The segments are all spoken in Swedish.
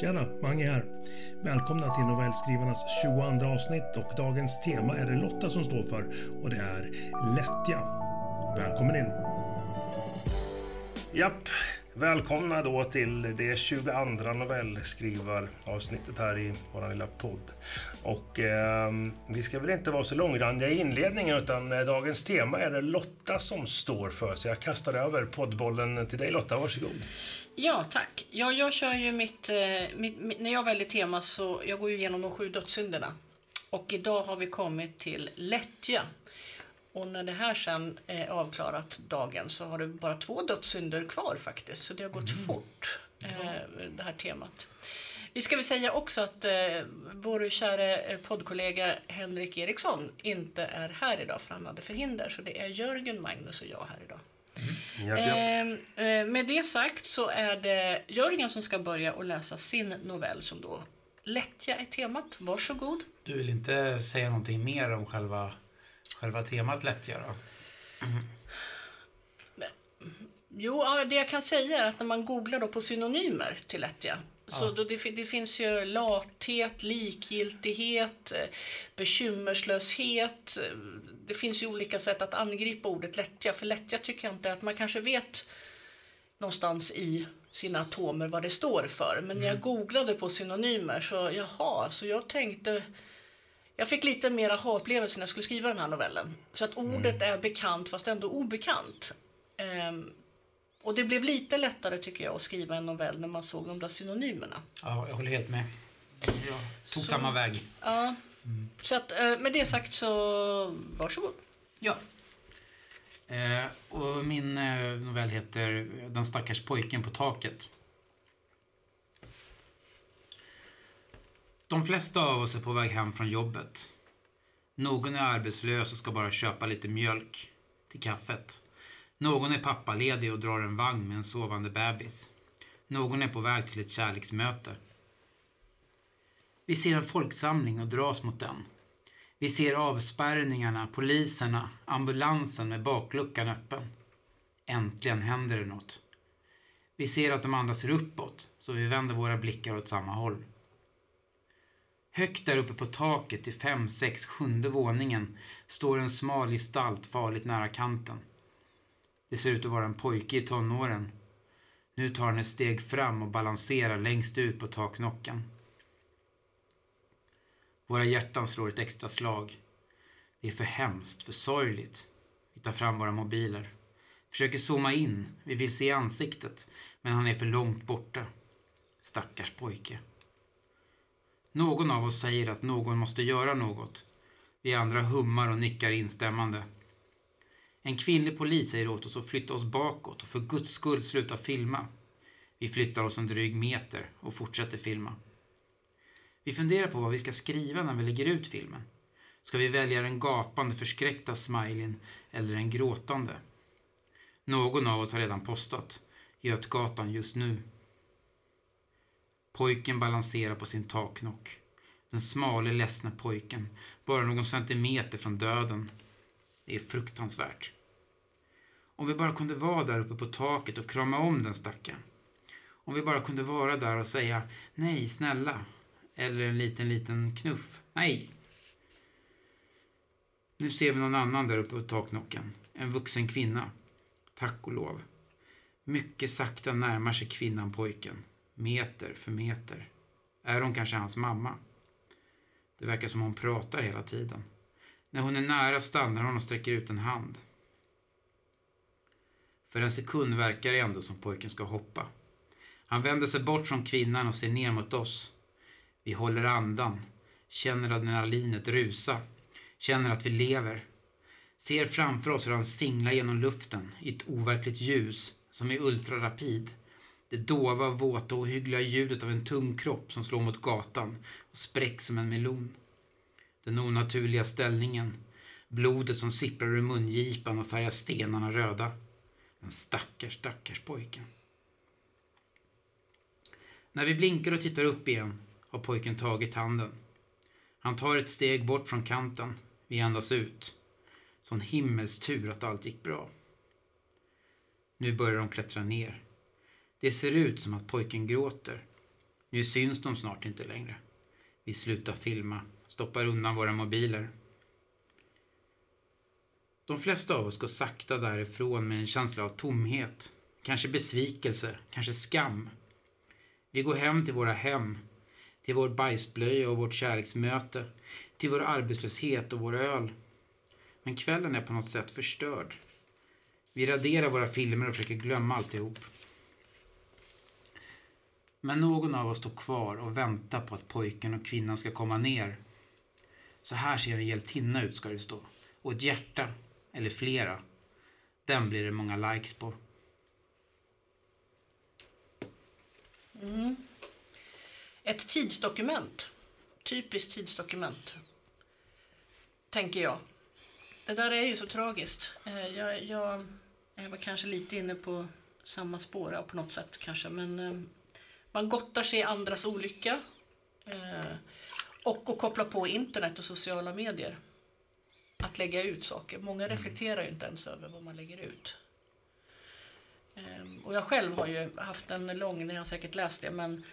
Tjena, Mange här. Välkomna till novellskrivarnas 22 avsnitt och dagens tema är det Lotta som står för och det är lättja. Välkommen in! Japp, välkomna då till det 22 novellskrivaravsnittet här i vår lilla podd. Och eh, vi ska väl inte vara så långrandiga i inledningen utan eh, dagens tema är det Lotta som står för. Så jag kastar över poddbollen till dig Lotta, varsågod. Ja, tack. Ja, jag kör ju mitt, eh, mitt, mitt, När jag väljer tema så jag går ju igenom de sju dödssynderna. Och idag har vi kommit till lättja. Och när det här sen är avklarat dagen så har du bara två dödssynder kvar faktiskt. Så det har gått mm. fort, eh, det här temat. Vi ska väl säga också att eh, vår kära eh, poddkollega Henrik Eriksson inte är här idag för han hade förhinder. Så det är Jörgen, Magnus och jag här idag. Mm. Japp, Eh, med det sagt så är det Jörgen som ska börja och läsa sin novell som då Lättja är temat. Varsågod. Du vill inte säga någonting mer om själva, själva temat lättja då? Mm. Jo, det jag kan säga är att när man googlar då på synonymer till lättja så då det, det, finns ju lathet, likgiltighet, eh, bekymmerslöshet. Det finns ju olika sätt att angripa ordet lättja. För lättja tycker jag inte att man kanske vet någonstans i sina atomer vad det står för. Men när jag mm. googlade på synonymer så jaha, så jag tänkte jag fick lite mer aha-upplevelse när jag skulle skriva den här novellen. Så att ordet mm. är bekant fast ändå obekant. Um, och det blev lite lättare tycker jag att skriva en novell när man såg de där synonymerna. Ja, jag håller helt med. Jag tog så, samma väg. Ja. Mm. Så att eh, med det sagt så varsågod. Ja. Eh, och min eh, novell heter Den stackars pojken på taket. De flesta av oss är på väg hem från jobbet. Någon är arbetslös och ska bara köpa lite mjölk till kaffet. Någon är pappaledig och drar en vagn med en sovande bebis. Någon är på väg till ett kärleksmöte. Vi ser en folksamling och dras mot den. Vi ser avspärrningarna, poliserna, ambulansen med bakluckan öppen. Äntligen händer det något. Vi ser att de andra ser uppåt, så vi vänder våra blickar åt samma håll. Högt där uppe på taket till fem, sex, sjunde våningen står en smal gestalt farligt nära kanten. Det ser ut att vara en pojke i tonåren. Nu tar han ett steg fram och balanserar längst ut på taknocken. Våra hjärtan slår ett extra slag. Det är för hemskt, för sorgligt. Vi tar fram våra mobiler. Försöker zooma in. Vi vill se ansiktet. Men han är för långt borta. Stackars pojke. Någon av oss säger att någon måste göra något. Vi andra hummar och nickar instämmande. En kvinnlig polis säger åt oss att flytta oss bakåt och för guds skull sluta filma. Vi flyttar oss en dryg meter och fortsätter filma. Vi funderar på vad vi ska skriva när vi lägger ut filmen. Ska vi välja den gapande förskräckta smileyn eller den gråtande? Någon av oss har redan postat. Götgatan just nu. Pojken balanserar på sin taknock. Den smale ledsna pojken, bara någon centimeter från döden. Det är fruktansvärt. Om vi bara kunde vara där uppe på taket och krama om den stackaren. Om vi bara kunde vara där och säga nej, snälla. Eller en liten, liten knuff. Nej. Nu ser vi någon annan där uppe på taknocken. En vuxen kvinna. Tack och lov. Mycket sakta närmar sig kvinnan pojken. Meter för meter. Är hon kanske hans mamma? Det verkar som hon pratar hela tiden. När hon är nära stannar hon och sträcker ut en hand. För en sekund verkar det ändå som pojken ska hoppa. Han vänder sig bort från kvinnan och ser ner mot oss. Vi håller andan, känner adrenalinet rusa, känner att vi lever. Ser framför oss hur han singlar genom luften i ett overkligt ljus som är ultrarapid. Det dova, våta och hyggliga ljudet av en tung kropp som slår mot gatan och spräcks som en melon. Den onaturliga ställningen. Blodet som sipprar ur mungipan och färgar stenarna röda. Den stackars, stackars pojken. När vi blinkar och tittar upp igen har pojken tagit handen. Han tar ett steg bort från kanten. Vi andas ut. Sån himmelstur att allt gick bra. Nu börjar de klättra ner. Det ser ut som att pojken gråter. Nu syns de snart inte längre. Vi slutar filma, stoppar undan våra mobiler. De flesta av oss går sakta därifrån med en känsla av tomhet, kanske besvikelse, kanske skam. Vi går hem till våra hem, till vår bajsblöja och vårt kärleksmöte, till vår arbetslöshet och vår öl. Men kvällen är på något sätt förstörd. Vi raderar våra filmer och försöker glömma alltihop. Men någon av oss står kvar och väntar på att pojken och kvinnan ska komma ner. Så här ser en hjältinna ut, ska det stå. Och ett hjärta, eller flera. Den blir det många likes på. Mm. Ett tidsdokument. Typiskt tidsdokument. Tänker jag. Det där är ju så tragiskt. Eh, Jag, jag är väl kanske lite inne på samma spår på något sätt kanske. Men eh, man gottar sig i andras olycka. eh, Och att koppla på internet och sociala medier. Att lägga ut saker. Många reflekterar ju inte ens över vad man lägger ut. Ehm, Och jag själv har ju haft en lång, ni har säkert läst det, men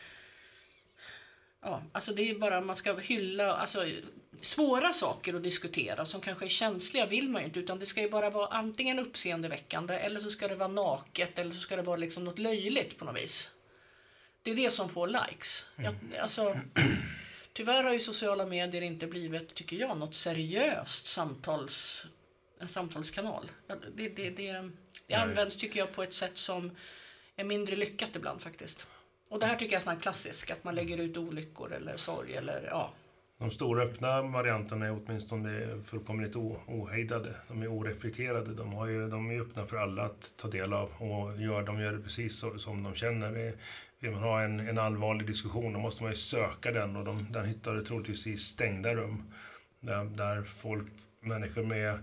Ja, alltså det är bara man ska hylla, alltså svåra saker att diskutera som kanske är känsliga vill man ju inte utan det ska ju bara vara antingen uppseendeväckande eller så ska det vara naket eller så ska det vara liksom något löjligt på något vis. Det är det som får likes. Jag, alltså, tyvärr har ju sociala medier inte blivit, tycker jag, något seriöst samtals, en samtalskanal. Det, det, det, det används, tycker jag, på ett sätt som är mindre lyckat ibland faktiskt. Och det här tycker jag är sån klassisk, att man lägger ut olyckor eller sorg eller ja. De stora öppna varianterna är åtminstone fullkomligt ohejdade. De är oreflekterade. De, har ju, de är öppna för alla att ta del av och gör, de gör det precis så, som de känner. Vill man ha en, en allvarlig diskussion då måste man ju söka den och de, den hittar du troligtvis i stängda rum. Där, där folk, människor med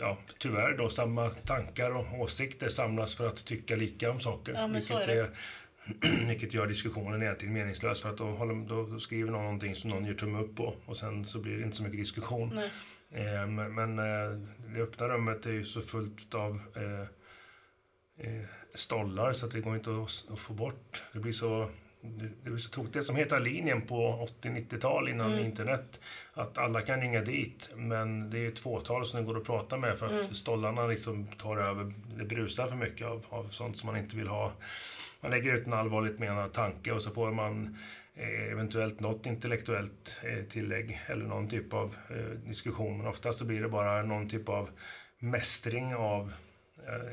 ja, tyvärr då samma tankar och åsikter samlas för att tycka lika om saker. Ja, vilket, är är, vilket gör diskussionen egentligen meningslös. För att då, då, då skriver någon någonting som någon ger tumme upp på och sen så blir det inte så mycket diskussion. Eh, men men eh, det öppna rummet är ju så fullt av eh, eh, stollar så att det går inte att, att få bort. Det blir så det, det blir så tokigt. Det som heter linjen på 80-90-tal innan internet. Att alla kan ringa dit men det är ett fåtal som det går att prata med för att stollarna liksom tar över. Det brusar för mycket av, av sånt som man inte vill ha. Man lägger ut en allvarligt menad tanke och så får man eh, eventuellt något intellektuellt eh, tillägg eller någon typ av eh, diskussion. Men oftast så blir det bara någon typ av mästring av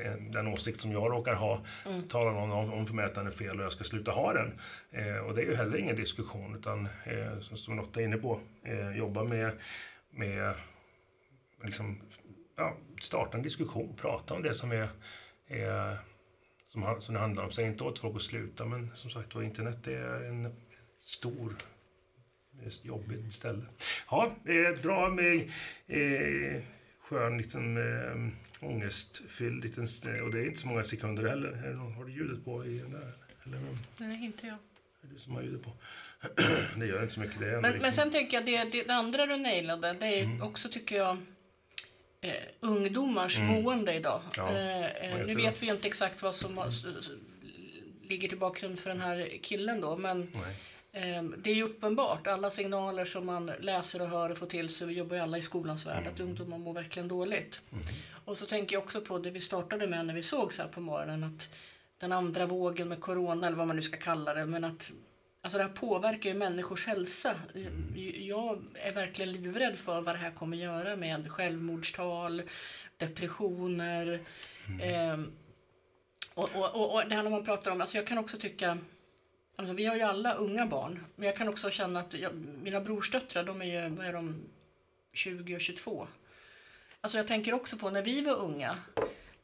en- den åsikt som jag råkar ha. Talar någon om, om för mig att den är fel och jag ska sluta ha den. Och det är ju heller ingen diskussion utan som- Lotta är inne på, jobba med, med liksom, ja, starta en diskussion, prata om det som är, är som, som det handlar om. Säg inte åt folk att sluta, men som sagt var, internet är en stor ett jobbigt ställe. Ja, eh, bra med eh, skön liten eh, ångestfylld liten... Och det är inte så många sekunder heller. Har du ljudet på i den där? Eller Nej, inte jag. det du som har ljudet på? det gör inte så mycket. Det Men, men liksom- sen tänker jag, det, det andra du nailade, det är Mm. också tycker jag eh, ungdomars mående idag. Mm. Ja, Eh, eh, nu det? vet vi inte exakt vad som s- ligger till bakgrund för den här killen då, men eh, det är ju uppenbart. Alla signaler som man läser och hör och får till sig, vi jobbar ju alla i skolans värld, Mm. att ungdomar mår verkligen dåligt. Och så tänker jag också på det vi startade med när vi såg så här på morgonen, att den andra vågen med corona, eller vad man nu ska kalla det, men att Alltså det här påverkar ju människors hälsa. Jag är verkligen livrädd för vad det här kommer göra med självmordstal, depressioner. ehm, och, och, och, och det här när man pratar om, alltså jag kan också tycka, alltså vi har ju alla unga barn, men jag kan också känna att jag, mina brorsdöttrar, de är ju, vad är de, 20 och 22. Alltså jag tänker också på när vi var unga,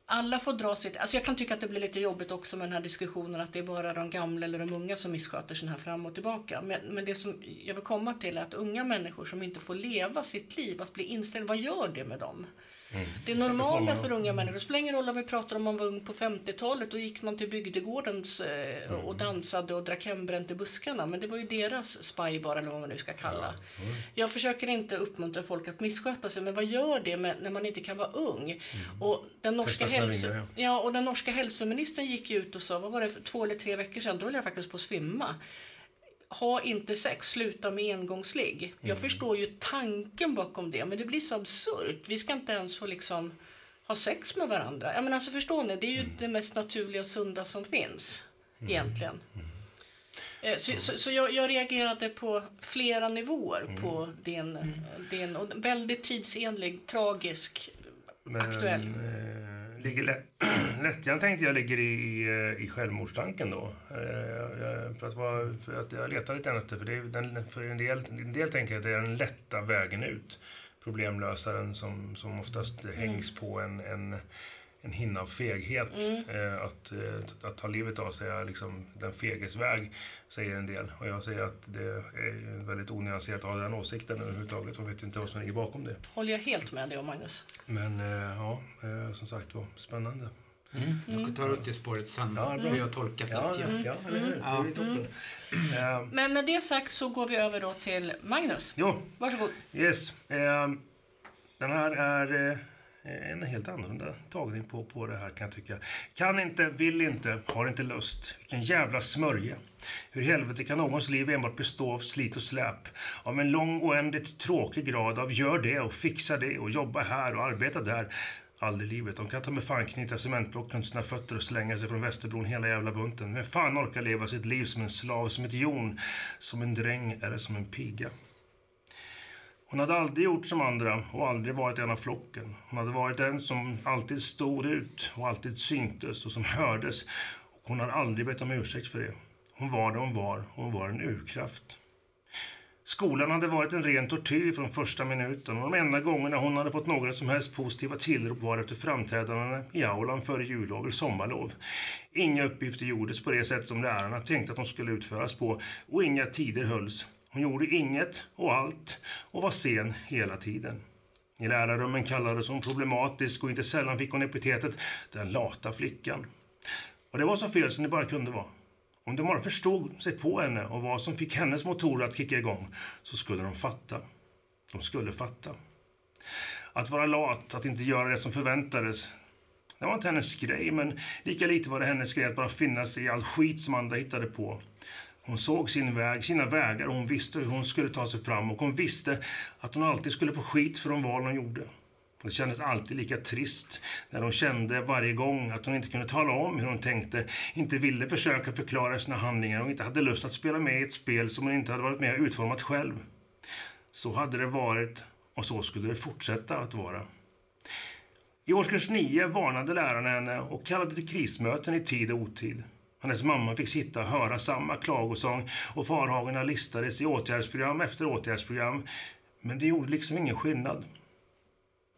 alla får dra sitt... Alltså jag kan tycka att det blir lite jobbigt också med den här diskussionen att det är bara de gamla eller de unga som missköter sig här fram och tillbaka. Men, men det som jag vill komma till är att unga människor som inte får leva sitt liv, att bli inställda, vad gör det med dem? Det normala för unga människor, det spelar ingen roll om vi pratar om man var ung på 50-talet, då gick man till bygdegårdens eh, och dansade och drack hembränt i buskarna. Men det var ju deras spybar eller vad man nu ska kalla. Jag försöker inte uppmuntra folk att missköta sig, men vad gör det med, när man inte kan vara ung? Och den norska, hälso, ja, och den norska hälsoministern gick ut och sa, vad var det, för två eller tre veckor sedan, då höll jag faktiskt på att svimma ha inte sex, sluta med engångsligg. Jag förstår ju tanken bakom det, men det blir så absurt. Vi ska inte ens få liksom ha sex med varandra. Jag menar, alltså, förstår ni? Det är ju det mest naturliga och sunda som finns, egentligen. Eh, Så, så, så jag, jag reagerade på flera nivåer på din, din och väldigt tidsenlig, tragisk, Men, aktuell. Eh, ligger lä lättjan tänkte jag ligger i, i, eh, självmordstanken då. Eh, jag, för, att vara, för att jag letar lite grann efter, för, det är, den, för en, del, en del tänker att det är den lätta vägen ut. Problemlösaren som, som oftast hängs på en, en, en hinna av feghet. Eh, att, eh, att ta livet av sig är liksom den feges väg, säger en del. Och jag säger att det är väldigt onyanserat att ha den åsikten överhuvudtaget. Man vet ju inte vad som ligger bakom det. Håller jag helt med dig om, Magnus. Men eh, ja, eh, som sagt var, spännande. Mm. Jag tar upp det spåret sen. Ja, hur jag tolkat Ja, lättja. ja, eller hur? Det är toppen. Eh, Men med det sagt så går vi över då till Magnus. jo, Varsågod. yes. Eh, den här är eh, en helt annorlunda tagning på, på det här kan jag tycka. Kan inte, vill inte, har inte lust. Vilken jävla smörja. Hur i helvete kan någons liv enbart bestå av slit och släp? Av en lång oändligt tråkig grad av gör det och fixa det och jobba här och arbeta där. Aldrig i livet. De kan ta med fan knyta cementblock runt sina fötter och slänga sig från Västerbron hela jävla bunten. Men fan orkar leva sitt liv som en slav, som ett jon, som en dräng eller som en piga. Hon hade aldrig gjort som andra och aldrig varit en av flocken. Hon hade varit den som alltid stod ut och alltid syntes och som hördes. Och hon hade aldrig bett om ursäkt för det. Hon var det hon var och hon var en urkraft. Skolan hade varit en ren tortyr från första minuten och de enda gångerna hon hade fått några som helst positiva tillrop var efter framträdandena i aulan före jullov eller sommarlov. Inga uppgifter gjordes på det sätt som lärarna tänkte att de skulle utföras på och inga tider hölls. Hon gjorde inget och allt och var sen hela tiden. I lärarrummen kallades hon problematisk och inte sällan fick hon epitetet den lata flickan. Och det var så fel som det bara kunde vara. Om de bara förstod sig på henne och vad som fick hennes motorer att kicka igång så skulle de fatta. De skulle fatta. Att vara lat, att inte göra det som förväntades, det var inte hennes grej, men lika lite var det hennes grej att bara finna sig i all skit som andra hittade på. Hon såg sin väg, sina vägar och hon visste hur hon skulle ta sig fram och hon visste att hon alltid skulle få skit för de val hon gjorde. Det kändes alltid lika trist när hon kände varje gång att hon inte kunde tala om hur hon tänkte, inte ville försöka förklara sina handlingar och inte hade lust att spela med i ett spel som hon inte hade varit med och utformat själv. Så hade det varit och så skulle det fortsätta att vara. I årskurs 9 varnade lärarna henne och kallade till krismöten i tid och otid. Hennes mamma fick sitta och höra samma klagosång och farhågorna listades i åtgärdsprogram efter åtgärdsprogram. Men det gjorde liksom ingen skillnad.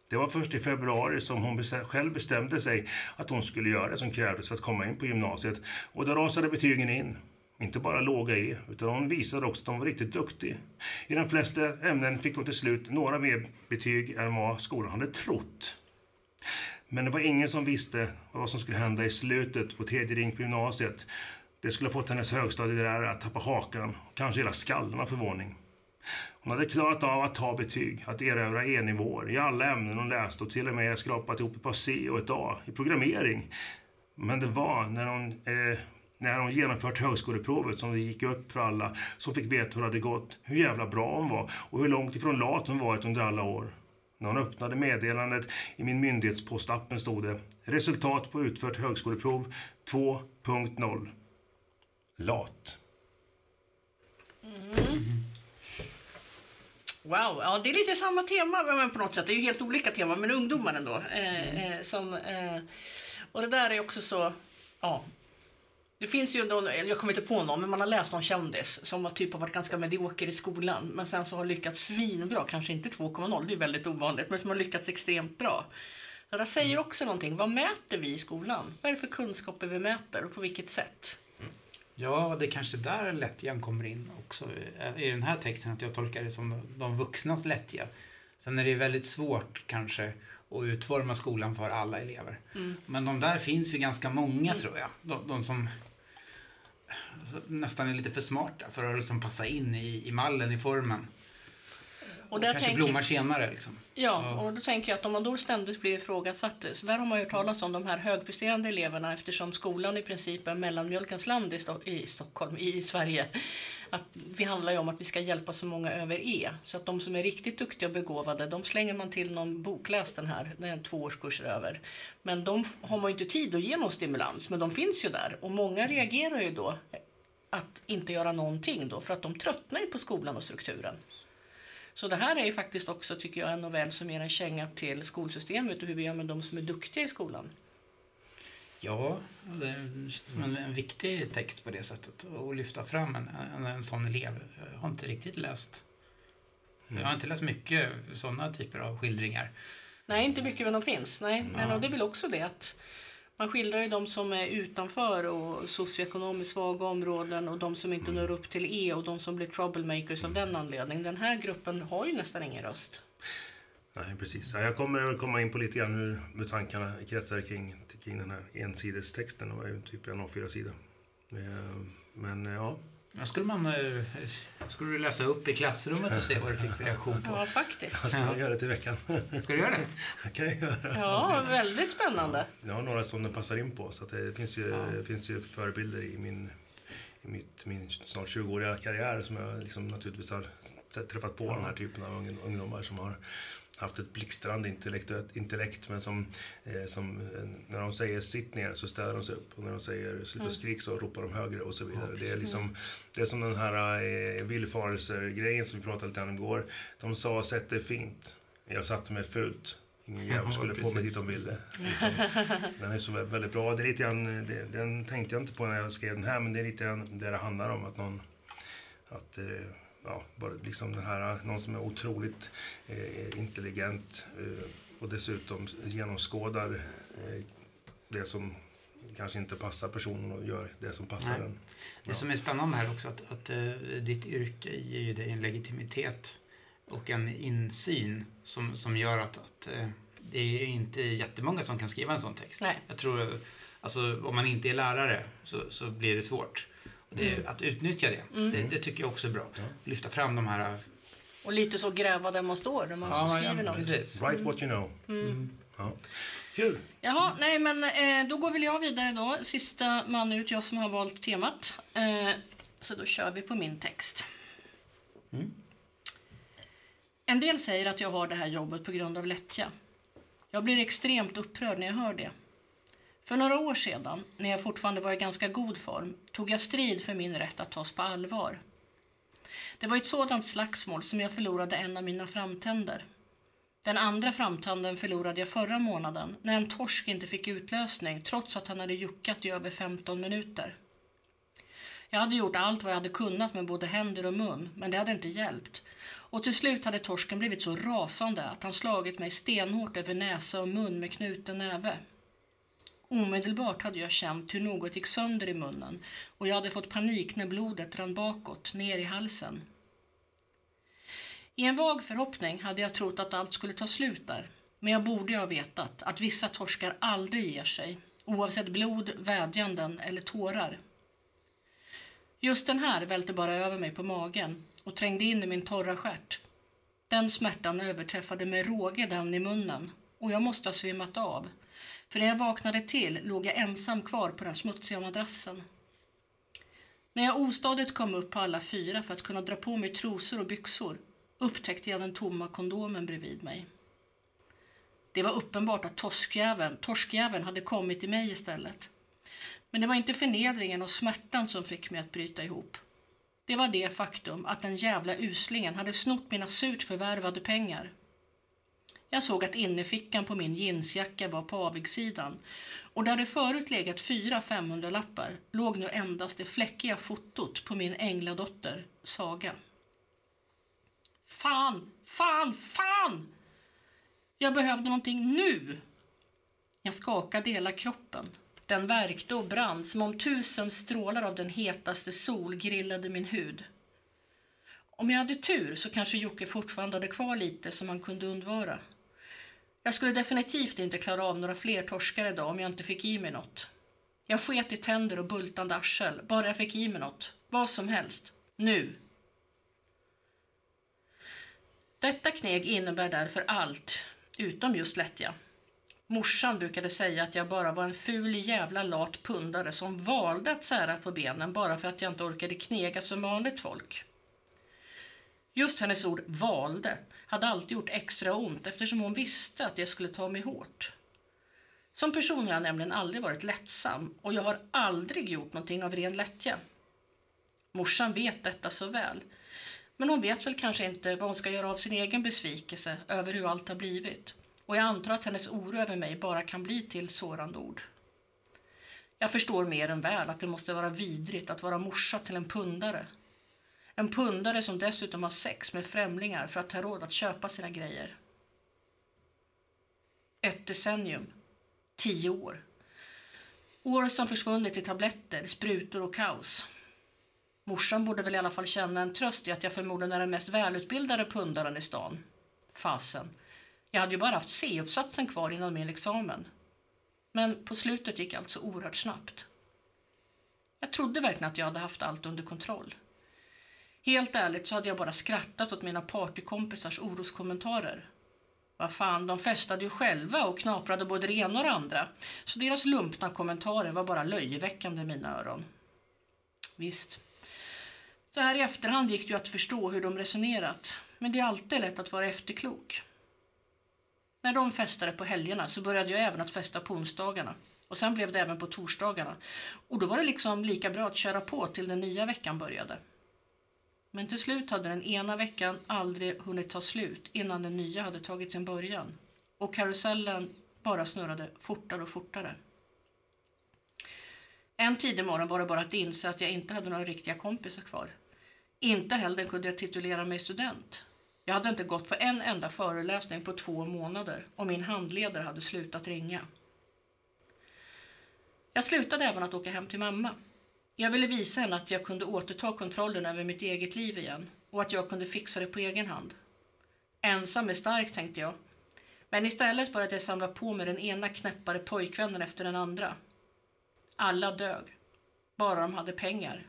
Det var först i februari som hon själv bestämde sig att hon skulle göra det som krävdes för att komma in på gymnasiet. Och då rasade betygen in. Inte bara låga E, utan hon visade också att hon var riktigt duktig. I de flesta ämnen fick hon till slut några mer betyg än vad skolan hade trott. Men det var ingen som visste vad som skulle hända i slutet på tredje ring på gymnasiet. Det skulle ha fått hennes högstadielärare att tappa hakan, och kanske hela skallen av förvåning. Hon hade klarat av att ta betyg, att erövra E-nivåer i alla ämnen hon läste och till och med skrapat ihop ett par C och ett A i programmering. Men det var när hon, eh, när hon genomfört högskoleprovet som det gick upp för alla som fick veta hur det hade gått, hur jävla bra hon var och hur långt ifrån lat hon varit under alla år. När hon öppnade meddelandet i min myndighetspostappen stod det Resultat på utfört högskoleprov 2.0. Lat. Mm. Wow, ja det är lite samma tema men på något sätt. Det är ju helt olika teman, men ungdomar ändå. Eh, eh, som, eh, och det där är också så, ja. Det finns ju, någon, jag kommer inte på någon, men man har läst någon kändis som har typ har varit ganska medioker i skolan men sen så har lyckats svinbra, kanske inte 2,0, det är väldigt ovanligt, men som har lyckats extremt bra. Det där säger också någonting. Vad mäter vi i skolan? Vad är det för kunskaper vi mäter och på vilket sätt? Ja, det är kanske där lättjan kommer in också eh, i den här texten. Att jag tolkar det som de vuxnas lättja. Sen är det väldigt svårt kanske att utforma skolan för alla elever. Men de där finns ju ganska många tror jag. De, de som nästan är lite för smarta för att liksom passa in i, i mallen, i formen. Och där kanske tänker- blommar senare liksom. Ja, och då tänker jag att om man då ständigt blir ifrågasatt, så där har man ju hört talas om de här högpresterande eleverna eftersom skolan i princip är mellanmjölkens land i, Sto- i Stockholm, i Sverige. Att vi handlar ju om att vi ska hjälpa så många över E. Så att de som är riktigt duktiga och begåvade, de slänger man till någon bokläs den här, den är två årskurser över. Men de har man ju inte tid att ge någon stimulans, men de finns ju där. Och många reagerar ju då att inte göra någonting då, för att de tröttnar ju på skolan och strukturen. Så det här är ju faktiskt också, tycker jag, en novell som ger en känga till skolsystemet och hur vi gör med de som är duktiga i skolan. Ja, det känns som en, en viktig text på det sättet. Att lyfta fram en, en, en sån elev. Jag har inte riktigt läst. Jag har inte läst mycket sådana typer av skildringar. Nej, inte mycket men de finns. Nej, men och det är väl också det att man skildrar ju de som är utanför och socioekonomiskt svaga områden och de som inte når upp till E och de som blir troublemakers av den anledningen. Den här gruppen har ju nästan ingen röst. Nej, precis. Ja, Jag kommer komma in på lite grann hur, hur tankarna kretsar kring, kring den här ensidestexten. Det var ju typ en A4-sida. Eh, Men eh, ja, Men skulle man eh, skulle du läsa upp i klassrummet och se vad du fick för reaktion på? Ja, faktiskt. jag ska Ja. göra det till veckan. Ska du göra det? Kan jag göra. Ja, väldigt spännande. Jag har några som den passar in på. Så att det finns ju, det finns ju förebilder i min, i mitt, min snart 20-åriga karriär som jag liksom naturligtvis har träffat på den här typen av ung- ungdomar som har haft ett blixtrande intellekt, intellekt men som, eh, som eh, när de säger sitt ner så ställer de sig upp och när de säger sluta skrik så ropar de högre och så vidare. det, är liksom, det är som den här eh, villfarelser-grejen som vi pratade lite om igår. De sa sätt dig fint, jag satte mig fult. Ingen jävel Ja, skulle få mig precis, dit de ville. Liksom. Den är så vä- väldigt bra. Det är lite grann, det, den tänkte jag inte på när jag skrev den här, men det är lite grann det det handlar om. Att någon, att, eh, ja, bara liksom den här, någon som är otroligt eh, intelligent eh, och dessutom genomskådar eh, det som kanske inte passar personen och gör det som passar Nej. den. Det som är spännande här också att, att eh, ditt yrke ger ju dig en legitimitet och en insyn som, som gör att, att eh, det är inte jättemånga som kan skriva en sån text. Nej. Jag tror, alltså om man inte är lärare så, så blir det svårt. Det, Mm. Att utnyttja det, det, det tycker jag också är bra. Lyfta fram de här... Och lite så gräva där man står när man skriver något. precis. Write what you know. Ja. Kul! Jaha, nej men eh, då går väl jag vidare då. Sista man ut, jag som har valt temat. Eh, så då kör vi på min text. En del säger att jag har det här jobbet på grund av lättja. Jag blir extremt upprörd när jag hör det. För några år sedan, när jag fortfarande var i ganska god form, tog jag strid för min rätt att tas på allvar. Det var i ett sådant slagsmål som jag förlorade en av mina framtänder. Den andra framtanden förlorade jag förra månaden när en torsk inte fick utlösning trots att han hade juckat i över 15 minuter. Jag hade gjort allt vad jag hade kunnat med både händer och mun, men det hade inte hjälpt. Och till slut hade torsken blivit så rasande att han slagit mig stenhårt över näsa och mun med knuten näve. Omedelbart hade jag känt hur något gick sönder i munnen och jag hade fått panik när blodet rann bakåt, ner i halsen. I en vag förhoppning hade jag trott att allt skulle ta slut där. Men jag borde ju ha vetat att vissa torskar aldrig ger sig, oavsett blod, vädjanden eller tårar. Just den här välte bara över mig på magen och trängde in i min torra stjärt. Den smärtan överträffade med råge den i munnen och jag måste ha svimmat av. För när jag vaknade till låg jag ensam kvar på den smutsiga madrassen. När jag ostadigt kom upp på alla fyra för att kunna dra på mig trosor och byxor upptäckte jag den tomma kondomen bredvid mig. Det var uppenbart att torskjäveln, torskjäveln hade kommit i mig istället. Men det var inte förnedringen och smärtan som fick mig att bryta ihop. Det var det faktum att den jävla uslingen hade snott mina surt förvärvade pengar. Jag såg att innerfickan på min jeansjacka var på avigsidan och där det förut legat fyra 500-lappar låg nu endast det fläckiga fotot på min ängladotter, Saga. Fan, fan, fan! Jag behövde någonting nu! Jag skakade hela kroppen. Den värkte och brann som om tusen strålar av den hetaste sol grillade min hud. Om jag hade tur så kanske Jocke fortfarande hade kvar lite som han kunde undvara. Jag skulle definitivt inte klara av några fler torskar idag om jag inte fick i mig något. Jag sket i tänder och bultande arsel, bara jag fick i mig något. Vad som helst. Nu. Detta kneg innebär därför allt, utom just lättja. Morsan brukade säga att jag bara var en ful jävla lat pundare som valde att sära på benen bara för att jag inte orkade knega som vanligt folk. Just hennes ord valde hade alltid gjort extra ont eftersom hon visste att det skulle ta mig hårt. Som person har jag nämligen aldrig varit lättsam och jag har aldrig gjort någonting av ren lättja. Morsan vet detta så väl. Men hon vet väl kanske inte vad hon ska göra av sin egen besvikelse över hur allt har blivit. Och jag antar att hennes oro över mig bara kan bli till sårande ord. Jag förstår mer än väl att det måste vara vidrigt att vara morsa till en pundare. En pundare som dessutom har sex med främlingar för att ha råd att köpa sina grejer. Ett decennium. Tio år. År som försvunnit i tabletter, sprutor och kaos. Morsan borde väl i alla fall känna en tröst i att jag förmodligen är den mest välutbildade pundaren i stan. Fasen. Jag hade ju bara haft C-uppsatsen kvar innan min examen. Men på slutet gick allt så oerhört snabbt. Jag trodde verkligen att jag hade haft allt under kontroll. Helt ärligt så hade jag bara skrattat åt mina partykompisars oroskommentarer. Vad fan, de festade ju själva och knaprade både det ena och det andra. Så deras lumpna kommentarer var bara löjeväckande i mina öron. Visst. Så här i efterhand gick det ju att förstå hur de resonerat. Men det är alltid lätt att vara efterklok. När de festade på helgerna så började jag även att festa på onsdagarna. Och sen blev det även på torsdagarna. Och då var det liksom lika bra att köra på till den nya veckan började. Men till slut hade den ena veckan aldrig hunnit ta slut innan den nya hade tagit sin början. Och karusellen bara snurrade fortare och fortare. En tidig morgon var det bara att inse att jag inte hade några riktiga kompisar kvar. Inte heller kunde jag titulera mig student. Jag hade inte gått på en enda föreläsning på två månader och min handledare hade slutat ringa. Jag slutade även att åka hem till mamma. Jag ville visa henne att jag kunde återta kontrollen över mitt eget liv igen och att jag kunde fixa det på egen hand. Ensam är stark, tänkte jag. Men istället började jag samla på mig den ena knäppare pojkvännen efter den andra. Alla dög. Bara de hade pengar.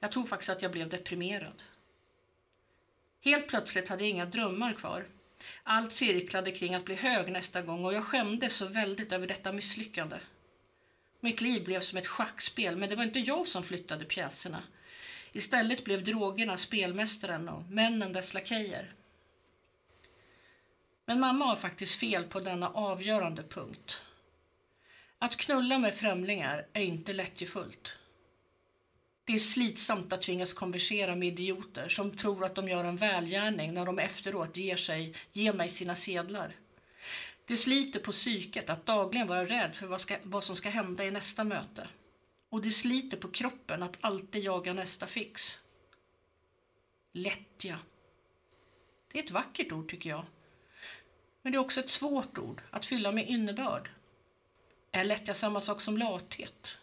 Jag tror faktiskt att jag blev deprimerad. Helt plötsligt hade jag inga drömmar kvar. Allt cirklade kring att bli hög nästa gång och jag skämdes så väldigt över detta misslyckande. Mitt liv blev som ett schackspel, men det var inte jag som flyttade pjäserna. Istället blev drogerna spelmästaren och männen dess lakejer. Men mamma har faktiskt fel på denna avgörande punkt. Att knulla med främlingar är inte lättjefullt. Det är slitsamt att tvingas konversera med idioter som tror att de gör en välgärning när de efteråt ger, sig, ger mig sina sedlar. Det sliter på psyket att dagligen vara rädd för vad, ska, vad som ska hända i nästa möte. Och det sliter på kroppen att alltid jaga nästa fix. Lättja. Det är ett vackert ord tycker jag. Men det är också ett svårt ord att fylla med innebörd. Är lättja samma sak som lathet?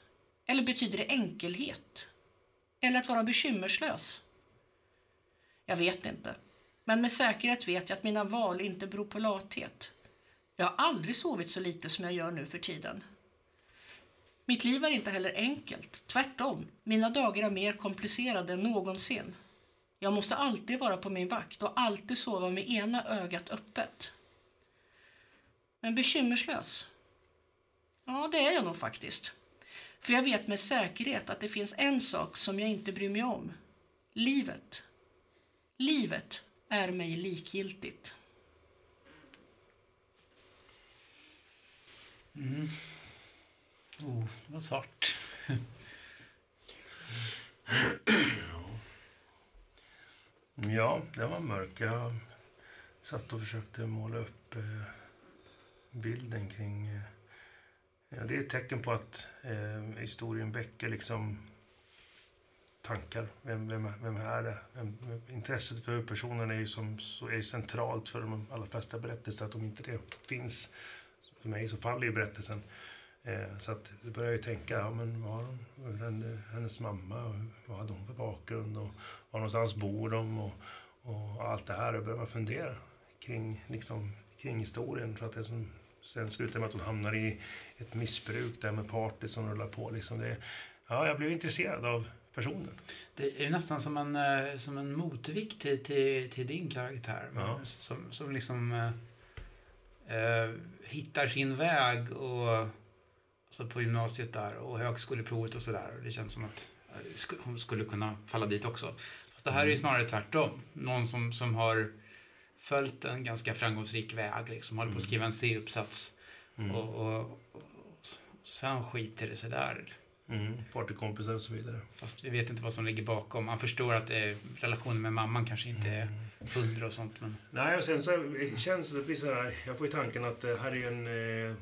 Eller betyder det enkelhet? Eller att vara bekymmerslös? Jag vet inte. Men med säkerhet vet jag att mina val inte beror på lathet. Jag har aldrig sovit så lite som jag gör nu för tiden. Mitt liv är inte heller enkelt. Tvärtom, mina dagar är mer komplicerade än någonsin. Jag måste alltid vara på min vakt och alltid sova med ena ögat öppet. Men bekymmerslös? Ja, det är jag nog faktiskt. För jag vet med säkerhet att det finns en sak som jag inte bryr mig om. Livet. Livet är mig likgiltigt. Mm. Oh, det var svart. Ja, det var mörk. Jag satt och försökte måla upp eh, bilden kring... Eh, ja, det är ett tecken på att eh, historien väcker liksom tankar. Vem, vem, vem är det? Vem, intresset för huvudpersonen är ju som, så är centralt för de allra flesta berättelser. Att om inte det finns för mig så faller ju berättelsen. Eh, så att då började jag ju tänka, ja, men var hon, henne, hennes mamma, vad hade hon för bakgrund och var någonstans bor de och, och allt det här. Och började man fundera kring, liksom, kring historien. För att det som sen slutade med att hon hamnar i ett missbruk där med party som rullar på. Liksom det, ja, jag blev intresserad av personen. Det är nästan som en, eh, som en motvikt till, till, till din karaktär. Ja. Som, som liksom eh, hittar sin väg och, alltså på gymnasiet där och högskoleprovet och sådär. Det känns som att eh, hon skulle kunna falla dit också. Fast det här är ju snarare tvärtom. Någon som, som har följt en ganska framgångsrik väg, liksom håller på att skriva en C-uppsats Mm. och, och, och, och sen skiter det sig där. Mm, partykompisar och så vidare. Fast vi vet inte vad som ligger bakom. Man förstår att eh, relationen med mamman kanske inte är hundra och sånt. Men Nej, och sen så känns det, blir så här, jag får ju tanken att det här är en, eh,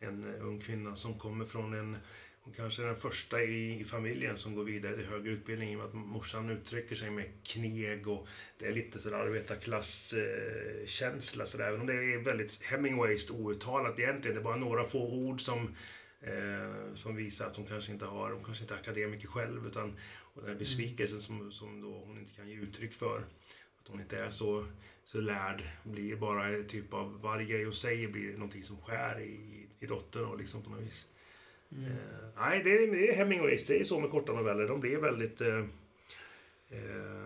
en ung kvinna som kommer från en, hon kanske är den första i, i familjen som går vidare till högre utbildning i och med att morsan uttrycker sig med kneg och det är lite sådär arbetarklasskänsla eh, sådär. Även om det är väldigt Hemingways outtalat egentligen. Det är bara några få ord som Eh, som visar att hon kanske inte har, hon kanske inte är akademiker själv utan och den här besvikelsen som, som då hon inte kan ge uttryck för. Att hon inte är så, så lärd blir bara en typ av, varje grej hon säger blir någonting som skär i, i dottern och liksom på något vis. Eh, nej, det är, det är Hemingways, det är så med korta noveller. De blir väldigt... Eh, eh,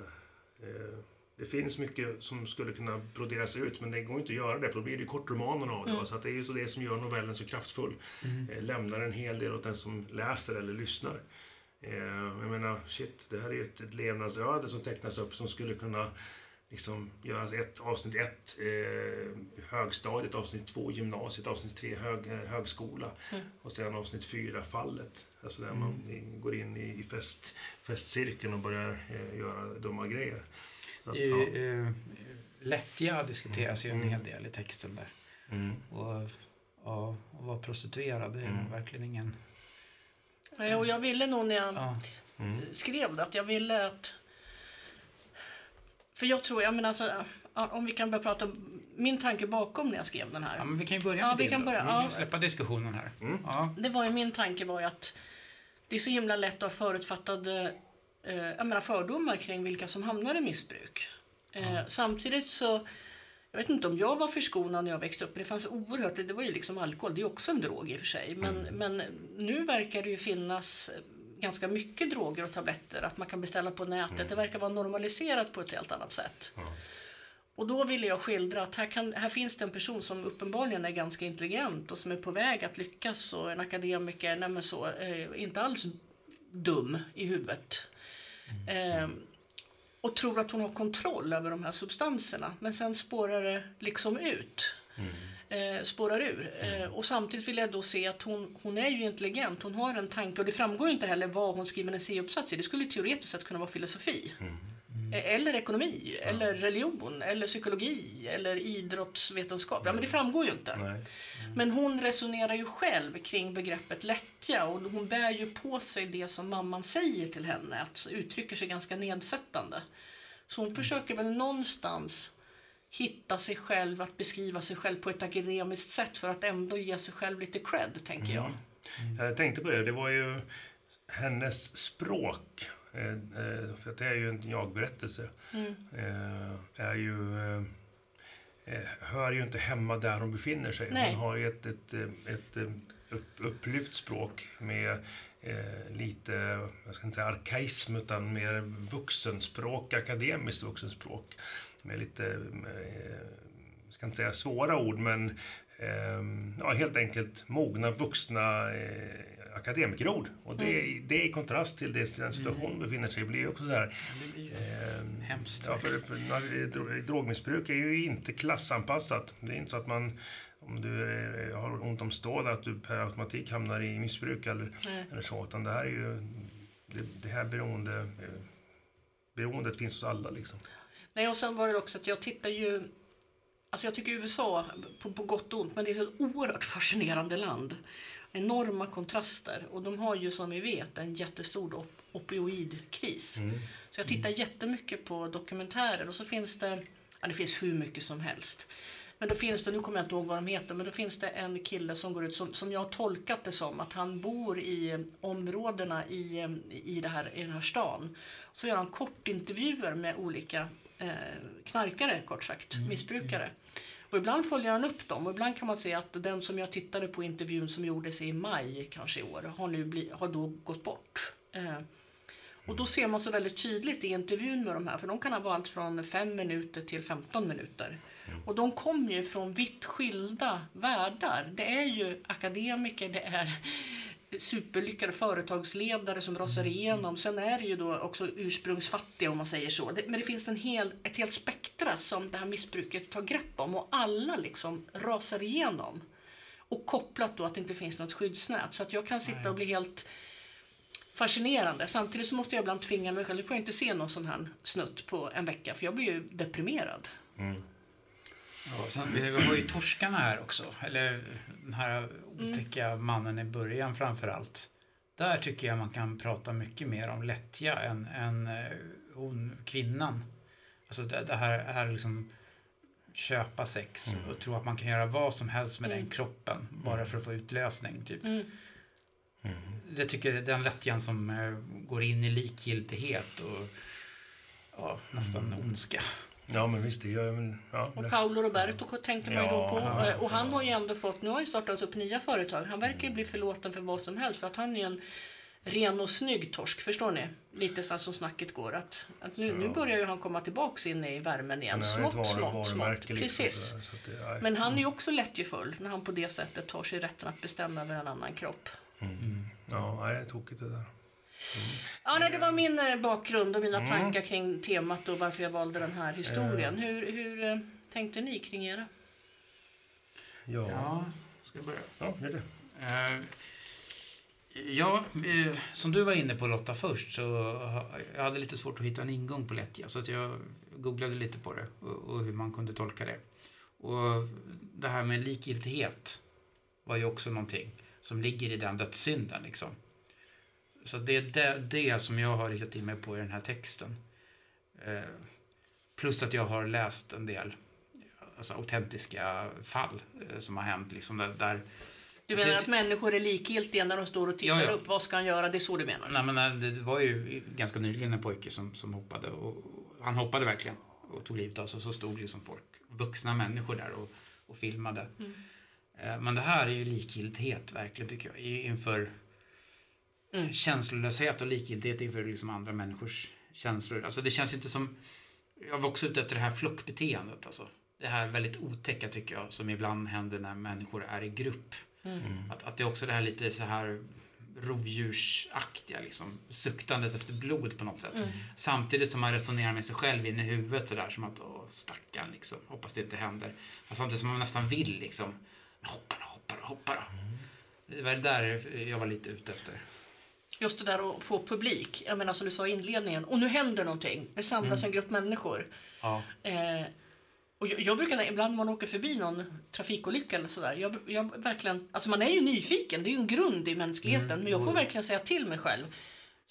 eh, det finns mycket som skulle kunna broderas ut men det går inte att göra det för då blir det ju kortromanerna av det. va. Så att det är ju så det som gör novellen så kraftfull. Eh, lämnar en hel del åt den som läser eller lyssnar. Eh, jag menar, shit, det här är ju ett, ett levnadsöde som tecknas upp som skulle kunna liksom göras ett, avsnitt ett eh, högstadiet, avsnitt två gymnasiet, avsnitt tre hög, eh, högskola och sen avsnitt fyra fallet. Alltså där man i- går in i, i fest, festcirkeln och börjar eh, göra dumma grejer. Så ja. eh, lättja diskuteras ju en hel del i texten där. mm. Och, och, och vara prostituerad det är Mm. verkligen ingen... Nej, Och jag ville nog när jag Ja, Mm. skrev det att jag ville att... För jag tror, jag menar ja, om vi kan börja prata om min tanke bakom när jag skrev den här. ja men vi kan ju börja Ja, med vi det kan då. börja, Vi kan ja. släppa diskussionen här. Mm. Ja. Det var ju min tanke var ju att det är så himla lätt att ha förutfattade eh, menar fördomar kring vilka som hamnar i missbruk. Eh, Samtidigt så, jag vet inte om jag var förskonad när jag växte upp, men det fanns oerhört, det var ju liksom alkohol, det är också en drog i och för sig. Men, men nu verkar det ju finnas ganska mycket droger och tabletter, att man kan beställa på nätet. Det verkar vara normaliserat på ett helt annat sätt. Ja. Och då ville jag skildra att här, kan, här finns det en person som uppenbarligen är ganska intelligent och som är på väg att lyckas och en akademiker, nej så, eh, inte alls dum i huvudet. Eh, och tror att hon har kontroll över de här substanserna. Men sen spårar det liksom ut. Eh, spårar ur. Eh, och samtidigt vill jag då se att hon, hon är ju intelligent. Hon har en tanke och det framgår ju inte heller vad hon skriver en C-uppsats i. Det skulle teoretiskt sett kunna vara filosofi. Eh, Eller ekonomi, eller religion, eller psykologi, eller idrottsvetenskap. Ja, men det framgår ju inte. Nej. Men hon resonerar ju själv kring begreppet lättja och hon bär ju på sig det som mamman säger till henne, att uttrycker sig ganska nedsättande. Så hon försöker väl någonstans hitta sig själv, att beskriva sig själv på ett akademiskt sätt för att ändå ge sig själv lite cred, tänker jag. Jag tänkte på det, det var ju hennes språk. Eh, eh, för det är ju en jag-berättelse. Eh, är ju, hör ju inte hemma där hon befinner sig. Nej. Hon har ju ett, ett, ett, upp, upplyft språk med eh, lite, jag ska inte säga arkaism, utan mer vuxenspråk, akademiskt vuxenspråk. Med lite, eh, jag ska inte säga svåra ord, men eh, ja, helt enkelt mogna, vuxna eh, akademikerord. Och det, det är i kontrast till det, den situation hon befinner sig i. blir ju också så här... Det blir Eh, hemskt. Ja, för, för drogmissbruk är ju inte klassanpassat. Det är inte så att man, om du eh, har ont om stål, att du per automatik hamnar i missbruk eller, Nej. eller så. Utan det här är ju, det, det här beroende, beroendet finns hos alla liksom. Nej, och sen var det också att jag tittar ju... Alltså jag tycker USA, på, på gott och ont, men det är ett oerhört fascinerande land. Enorma kontraster. Och de har ju som vi vet en jättestor op opioidkris. Så jag tittar jättemycket på dokumentärer och så finns det, ja det finns hur mycket som helst. Men då finns det, nu kommer jag inte ihåg vad de heter, men då finns det en kille som går ut som, som jag har tolkat det som att han bor i områdena i, i, det här, i den här stan. Så gör han kortintervjuer med olika eh, knarkare, kort sagt, missbrukare. Och ibland följer han upp dem och ibland kan man se att den som jag tittade på intervjun som gjordes i maj kanske i år har, nu bli, har då gått bort. Eh, och då ser man så väldigt tydligt i intervjun med de här, för de kan ha vara allt från 5 minuter till 15 minuter. Och de kommer ju från vitt skilda världar. Det är ju akademiker, det är superlyckade företagsledare som rasar igenom. Sen är det ju då också ursprungsfattiga om man säger så. Men det finns en hel, ett helt spektra som det här missbruket tar grepp om och alla liksom rasar igenom. Och kopplat då att det inte finns något skyddsnät. Så att jag kan sitta och bli helt fascinerande. Samtidigt så måste jag ibland tvinga mig själv. Nu får jag inte se någon sån här snutt på en vecka för jag blir ju deprimerad. Ja, sen, vi har ju torskarna här också. Eller den här otäcka mannen i början framför allt. Där tycker jag man kan prata mycket mer om lättja än, än eh, hon, kvinnan. Alltså det, det här är liksom köpa sex och tro att man kan göra vad som helst med den kroppen bara för att få utlösning. Typ. Mm. Det tycker jag är den lättjan som eh, går in i likgiltighet och ja, nästan ondska. Ja, men visst, det gör jag. Men, ja, Och Paolo Roberto tänker man ju då Ja, på. ja, Eh, Och han har ju ändå fått, nu har ju startat upp nya företag. Han verkar ju bli förlåten för vad som helst för att han är en ren och snygg torsk, förstår ni? Lite så som snacket går. Att, att nu, nu börjar ju han komma tillbaks in i värmen igen. är Smått, smått, smått. liksom, Precis. det. Men han är ju också lättjefull när han på det sättet tar sig rätten att bestämma över en annan kropp. Ja, nej, det är tokigt det där. Ja, nej, det var min eh, bakgrund och mina tankar kring temat och varför jag valde den här historien. Hur, hur eh, tänkte ni kring era? Ja, ja. Ja, ska jag börja? det är det. Eh, Ja, eh, som du var inne på Lotta först så jag hade lite svårt att hitta en ingång på lättja så att jag googlade lite på det och, och hur man kunde tolka det. Och det här med likgiltighet var ju också någonting som ligger i den dödssynden liksom. Så det är det, det som jag har riktat in mig på i den här texten. Eh, plus att jag har läst en del alltså, autentiska fall eh, som har hänt liksom där, där Du menar Det- att människor är likgiltiga när de står och tittar Ja, ja. upp? Vad ska han göra? Det är så du menar? Nej, men nej, det var ju ganska nyligen en pojke som, som hoppade. Och, och han hoppade verkligen och tog livet av sig. Så stod liksom folk, vuxna människor där och, och filmade. Eh, Men det här är ju likgiltighet verkligen tycker jag. Inför Mm. känslolöshet och likgiltighet inför liksom andra människors känslor. Alltså det känns ju inte som... Jag var också ute efter det här flockbeteendet. Alltså. Det här väldigt otäcka tycker jag som ibland händer när människor är i grupp. Mm. Att, att det är också det här lite så här rovdjursaktiga, liksom, suktandet efter blod på något sätt. Mm. Samtidigt som man resonerar med sig själv in i huvudet sådär som att åh stackarn liksom, hoppas det inte händer. Och samtidigt som man nästan vill liksom, hoppa då, hoppa då, hoppa då. Det var det där jag var lite ute efter. Just det där att få publik. Jag menar som du sa i inledningen. Och nu händer någonting. Det samlas en grupp människor. Ja, Eh, och jag, jag brukar ibland när man åker förbi någon trafikolycka eller sådär. Jag, jag verkligen, alltså man är ju nyfiken. Det är ju en grund i mänskligheten. Men jag får verkligen säga till mig själv.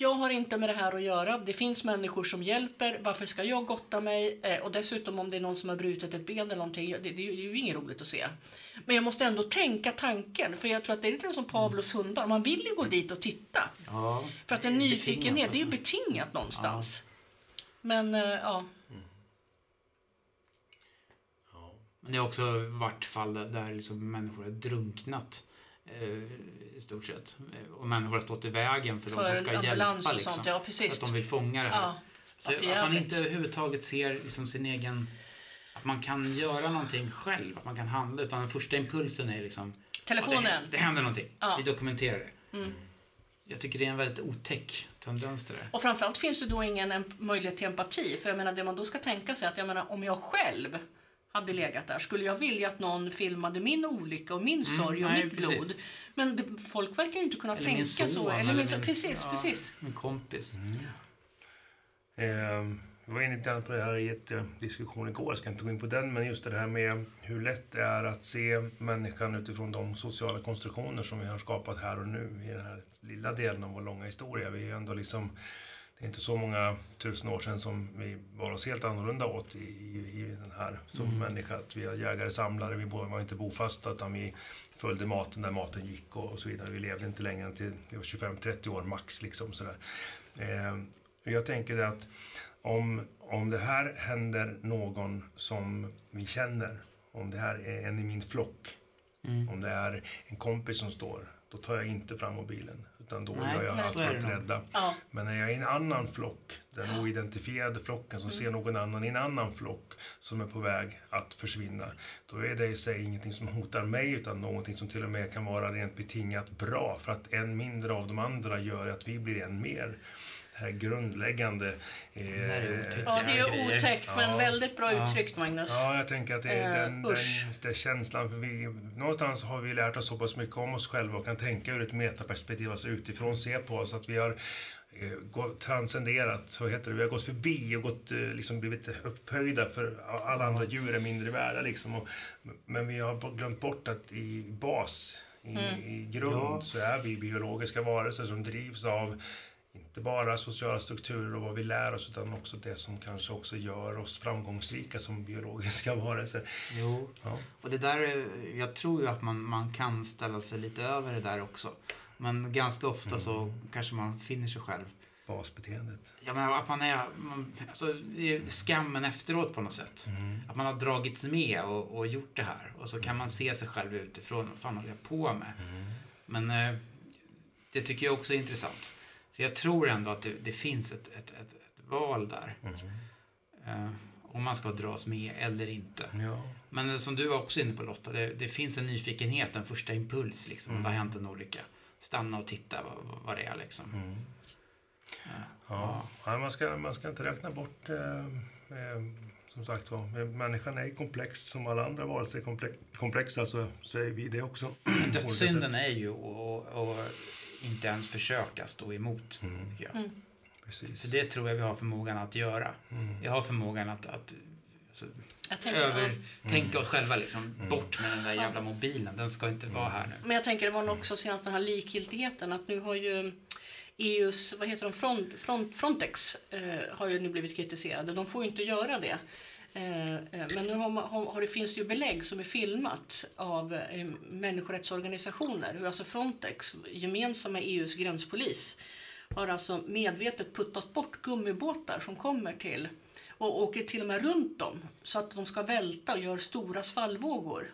Jag har inte med det här att göra. Det finns människor som hjälper. Varför ska jag gotta mig? Eh, och dessutom om det är någon som har brutit ett ben eller någonting. Det, det, är ju- det är ju inget roligt att se. Men jag måste ändå tänka tanken. För jag tror att det är lite som Pavlos hundar. Man vill ju gå dit och titta. ja. För att en nyfikenhet, det är ju alltså. betingat någonstans. Men eh, ja. Men det har också varit fall där, där liksom människor har drunknat. Eh, I stort sett. Eh, Och människor har stått i vägen för, de För som ska hjälpa. Liksom. Ja, att de vill fånga det här. Ja. Så att man inte överhuvudtaget ser liksom sin egen... Att man kan göra någonting själv, att man kan handla. Utan den första impulsen är liksom... Ja, det, Telefonen. det händer någonting. Vi dokumenterar det. Mm. Jag tycker det är en väldigt otäck tendens till det. Och framförallt finns det då ingen möjlighet till empati. För jag menar, det man då ska tänka sig att jag menar, om jag själv hade legat där, skulle jag vilja att någon filmade min olycka och min sorg och nej, mitt precis. blod? Men det, folk verkar ju inte kunna Eller tänka min son. så. Eller min, son. precis, ja, precis. Min kompis. Eh, vi var inne lite grann på det här i ett eh, diskussion igår, jag ska inte gå in på den, men just det här med hur lätt det är att se människan utifrån de sociala konstruktioner som vi har skapat här och nu i den här lilla delen av vår långa historia. Vi är ändå liksom, det är inte så många tusen år sedan som vi bar oss helt annorlunda åt i, i, i den här som Mm. människa. Att vi var jägare, samlare, vi var inte bofasta utan vi följde maten där maten gick och, och så vidare. Vi levde inte längre än till vi var 25-30 år max. Liksom, sådär. Eh, jag tänker det att om, om det här händer någon som vi känner, om det här är en i min flock, Mm. om det är en kompis som står, då tar jag inte fram mobilen. Utan då Nej, gör jag allt för att rädda. Ja. Men när jag är i en annan flock, den oidentifierade flocken som ser någon annan i en annan flock som är på väg att försvinna, då är det i sig ingenting som hotar mig utan någonting som till och med kan vara rent betingat bra för att en mindre av de andra gör att vi blir en mer. Det här grundläggande. Det är Eh, otäckt. ja, det är grejer. otäckt men Ja. väldigt bra Ja. uttryckt Magnus. Ja, jag tänker att det är Eh, den, den, den känslan. För vi, någonstans har vi lärt oss så pass mycket om oss själva och kan tänka ur ett metaperspektiv, alltså utifrån se på oss. Att vi har eh, transcenderat, så heter det. Vi har gått förbi och gått, eh, liksom blivit upphöjda för alla andra djur är mindre värda. Liksom. Och, men vi har glömt bort att i bas, i, i grund, Ja. så är vi biologiska varelser som drivs av inte bara sociala strukturer och vad vi lär oss utan också det som kanske också gör oss framgångsrika som biologiska varelser. Jo, Ja. och det där, är- jag tror ju att man, man kan ställa sig lite över det där också. Men ganska ofta så kanske man finner sig själv. Basbeteendet. Ja, men att man är, man, alltså, det är skammen efteråt på något sätt. Att man har dragits med och, och gjort det här. Och så kan man se sig själv utifrån. Vad fan håller jag på med? Men eh, det tycker jag också är intressant. För jag tror ändå att det, det finns ett, ett, ett, ett val där. Eh, om man ska dras med eller inte. Ja. Men eh, som du var också inne på Lotta, det, det finns en nyfikenhet, en första impuls liksom. Om det har hänt en olycka. Stanna och titta vad, vad- det är liksom. Mm. Ja. Ja. Ja, man, ska, man ska inte räkna bort eh, eh, som sagt var, människan är komplex som alla andra varelser är komple- komplexa så säger vi det också. Dödssynden är ju att inte ens försöka stå emot. Mm. Jag. Precis. För det tror jag vi har förmågan att göra. Mm. Vi har förmågan att, att alltså, Jag tänker, över, ja. tänka oss själva liksom, Mm. bort med den där jävla mobilen. Den ska inte vara här nu. Men jag tänker det var nog också senast den här likgiltigheten att nu har ju EUs, vad heter de, Front, Front, Frontex eh, har ju nu blivit kritiserade. De får ju inte göra det. Eh, eh, men nu har, man, har, det finns ju belägg som är filmat av eh, människorättsorganisationer hur alltså Frontex, gemensamma EUs gränspolis, har alltså medvetet puttat bort gummibåtar som kommer till och åker till och med runt dem så att de ska välta och gör stora svallvågor.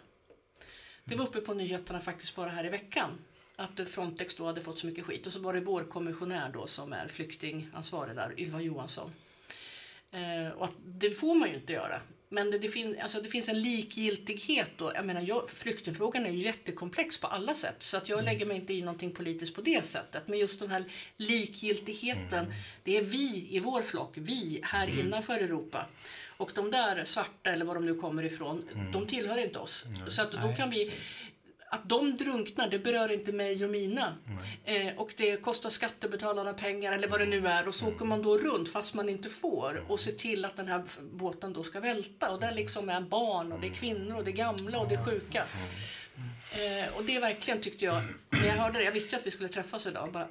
Det var uppe på nyheterna faktiskt bara här i veckan. Att Frontex då hade fått så mycket skit. Och så var det vår kommissionär då som är flyktingansvarig där, Ylva Johansson. Eh, och det får man ju inte göra. Men det, det, fin, alltså det finns en likgiltighet då. Jag menar, jag, flyktingfrågan är ju jättekomplex på alla sätt. Så att jag lägger mig inte i någonting politiskt på det sättet. Men just den här likgiltigheten. Det är vi i vår flock, vi här innanför Europa. Och de där svarta, eller var de nu kommer ifrån, de tillhör inte oss. Så att då Nej, kan vi... Att de drunknar, det berör inte mig och mina. Eh, och det kostar skattebetalarna pengar eller vad det nu är. Och så åker man då runt fast man inte får och ser till att den här båten då ska välta. Och där liksom är barn och det är kvinnor och det är gamla och det är sjuka. Eh, och det är verkligen tyckte jag, när jag hörde det, jag visste ju att vi skulle träffas idag. Bara,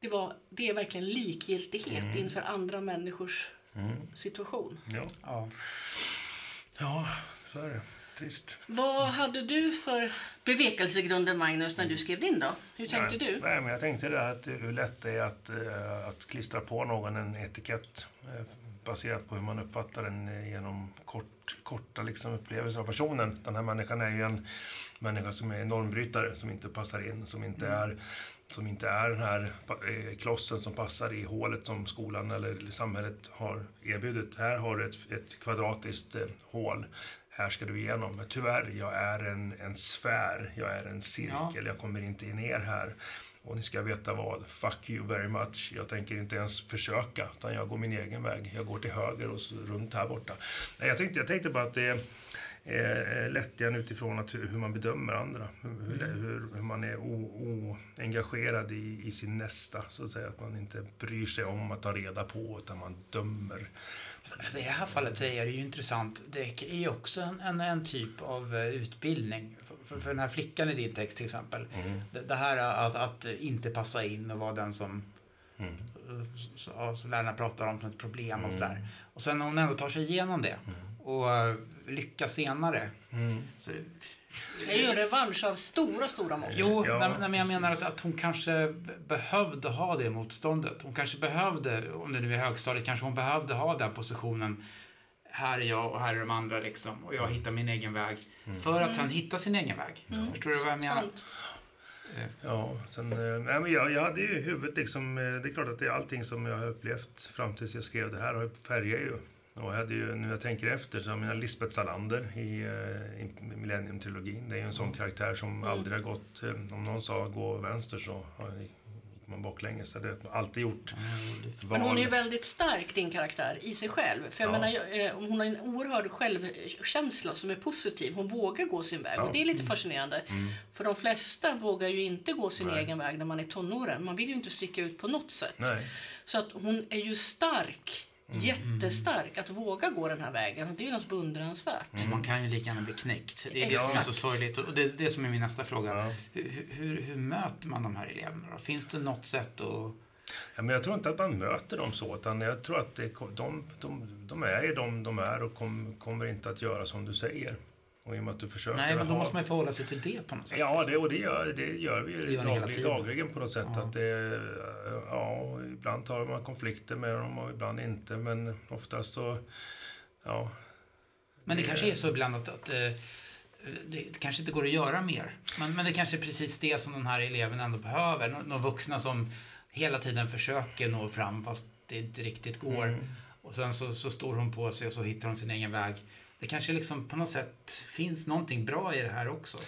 det, var, det är verkligen likgiltighet inför andra människors situation. Ja. Ja. ja, så är det. Trist. Vad hade du för bevekelsegrunder Magnus när du skrev din då? Hur tänkte Nej, du? Nej, men jag tänkte det att hur lätt det är att, eh, att klistra på någon en etikett eh, baserat på hur man uppfattar den eh, genom kort, korta liksom, upplevelser av personen. Den här människan är ju en människa som är normbrytare, som inte passar in, som inte är som inte är den här klossen som passar i hålet som skolan eller samhället har erbjudit. Här har du ett, ett kvadratiskt hål. Här ska du igenom. Men tyvärr, jag är en, en sfär. Jag är en cirkel. Ja. Jag kommer inte ner här. Och ni ska veta vad. Fuck you very much. Jag tänker inte ens försöka. Utan jag går min egen väg. Jag går till höger och runt här borta. Nej, jag, tänkte, jag tänkte bara att det är eh, lättjan utifrån att hur, hur man bedömer andra. Hur, hur, hur, hur man är oengagerad i, i sin nästa. Så att säga. Att man inte bryr sig om att ta reda på. Utan man dömer. Fast I det här fallet så är det ju intressant. Det är ju också en, en, en typ av eh, utbildning. För, för den här flickan i din text till exempel. Det, det här att, att inte passa in och vara den som Mm. Så, så, lärarna pratar om som ett problem och Mm. sådär. Och sen när hon ändå tar sig igenom det och eh, lyckas senare. Mm. Så, Det är ju en revansch av stora, stora mått. jo, Ja, nej, nej, men jag menar att, att hon kanske be- behövde ha det motståndet. Hon kanske behövde, om det nu är högstadiet, kanske hon behövde ha den positionen. Här är jag och här är de andra liksom. Och jag hittar min egen väg. För att sen hitta sin egen väg. Förstår du vad jag menar? Sant. Ja, sen, eh, nej, men jag, jag hade ju i huvudet liksom, eh, det är klart att det är allting som jag har upplevt fram tills jag skrev det här färgar ju. Och jag hade ju, nu jag tänker efter, så jag Lisbeth Salander i, eh, i Millennium-trilogin. Det är ju en sån karaktär som aldrig har gått, eh, om någon sa gå vänster så gick man baklänges. Så det har alltid gjort. Men hon är ju väldigt stark, din karaktär, i sig själv. För jag Ja. menar, eh, hon har en oerhörd självkänsla som är positiv. Hon vågar gå sin väg. Ja. Och det är lite fascinerande. För de flesta vågar ju inte gå sin Nej. egen väg när man är tonåren. Man vill ju inte sticka ut på något sätt. Nej. Så att hon är ju stark. Jättestark att våga gå den här vägen. Det är ju något beundransvärt. Så man kan ju lika gärna bli knäckt. Det är det som är Exakt. så sorgligt. Och det är det som är min nästa fråga. Ja. Hur, hur, hur möter man de här eleverna? Finns det något sätt att... Ja, men jag tror inte att man möter dem så, utan jag tror att det, de, de, de är ju de de är och kom, kommer inte att göra som du säger. Och i och med att du försöker Nej, men då ha- måste man ju förhålla sig till det på något sätt. Ja, det, och det gör, det gör vi Det ju daglig, dagligen på något sätt. Ja. Att det, ja, ibland tar man konflikter med dem och ibland inte, men oftast så... Ja, Men det kanske är så ibland att, att eh, det kanske inte går att göra mer. Men, men det kanske är precis det som den här eleven ändå behöver. Nå- Några vuxna som hela tiden försöker nå fram fast det inte riktigt går. Mm. Och sen så, så står hon på sig och så hittar hon sin egen väg. Det kanske liksom på något sätt finns någonting bra i det här också.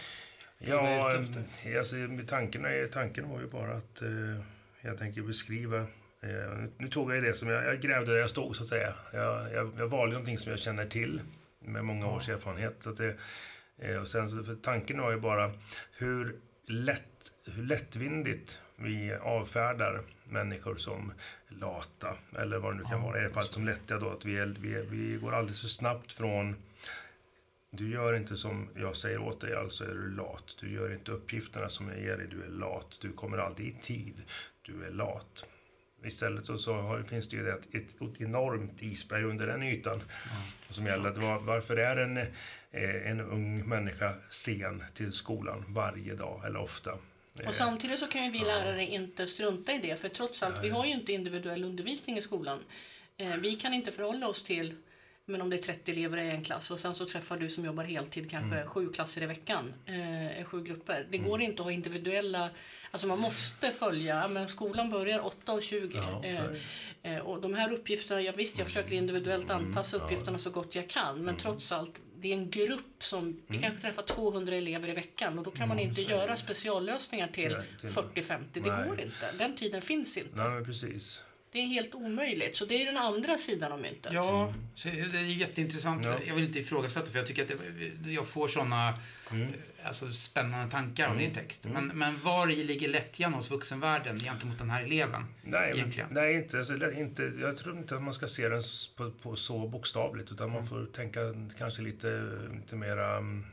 Ja, ute alltså, tanken, är, tanken var ju bara att eh, jag tänker beskriva... Eh, nu- tog jag det som jag, jag grävde där jag stod, så att säga. Jag, jag, jag valde någonting som jag känner till med många års erfarenhet. Så att det, eh, och sen, så, för tanken var ju bara hur, lätt, hur lättvindigt vi avfärdar människor som lata, eller vad det nu kan Ja, vara. I alla fall som lättiga då, att vi, är, vi, är, vi går alldeles för snabbt från du gör inte som jag säger åt dig, alltså är du lat. Du gör inte uppgifterna som jag ger dig, du är lat. Du kommer aldrig i tid, du är lat. Istället så, så har, finns det ju ett, ett, enormt isberg under den ytan. Som gäller att var, varför är en, eh, en ung människa sen till skolan varje dag eller ofta? Eh, Och samtidigt så kan ju vi lärare inte strunta i det. För trots allt, vi har ju inte individuell undervisning i skolan. Eh, vi kan inte förhålla oss till men om det är 30 elever i en klass och sen så träffar du som jobbar heltid kanske Mm. sju klasser i veckan, eh, sju grupper. Det går inte att ha individuella, alltså man måste följa, ja, men skolan börjar 8.20. Ja, eh, eh, och de här uppgifterna, ja, visst jag försöker individuellt Mm. anpassa uppgifterna så gott jag kan, men trots allt, det är en grupp som, vi kanske träffar 200 elever i veckan och då kan man inte Mm. så är göra speciallösningar till till- 40-50. Det går inte. Den tiden finns inte. Nej, precis. Det är helt omöjligt. Så det är den andra sidan av myntet. Ja, så det är jätteintressant. Ja. Jag vill inte ifrågasätta för jag tycker att det, jag får såna Mm. alltså, spännande tankar om din text. Men, men var i ligger lättjan hos vuxenvärlden gentemot den här eleven? Nej, men, nej inte, alltså, inte, jag tror inte att man ska se den på, på så bokstavligt utan Mm. man får tänka kanske lite, lite mera mm, eh,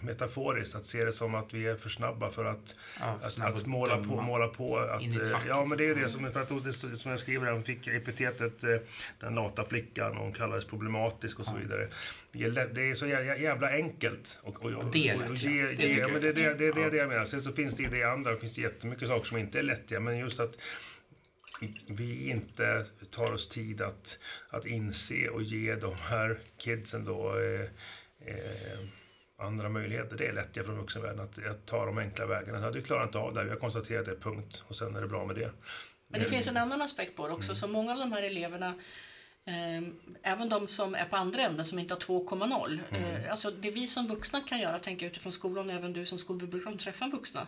metaforiskt. Att se det som att vi är för snabba för att, Ja, för att, att måla, på, måla på. Att, eh, ja, men det är det liksom. som, för att det, som jag skriver, här, hon fick epitetet eh, den lata flickan och hon kallades problematisk och så vidare. Det är så jä- jävla enkelt. Och, och, Och det är lätt, ge, ja. Men det, det, det, är det jag menar. Sen så finns det i det andra, det finns jättemycket saker som inte är lättiga, men just att vi inte tar oss tid att, att inse och ge de här kidsen då eh, eh, andra möjligheter. Det är lättare från vuxenvärlden att, att ta de enkla vägarna. Du klarar inte av det, vi har konstaterat det, punkt. Och sen är det bra med det. Men det finns en annan aspekt på det också. Så många av de här eleverna, eh, även de som är på andra änden som inte har 2,0. Eh, alltså det vi som vuxna kan göra, tänker utifrån skolan, även du som skolbibliotekar träffar vuxna.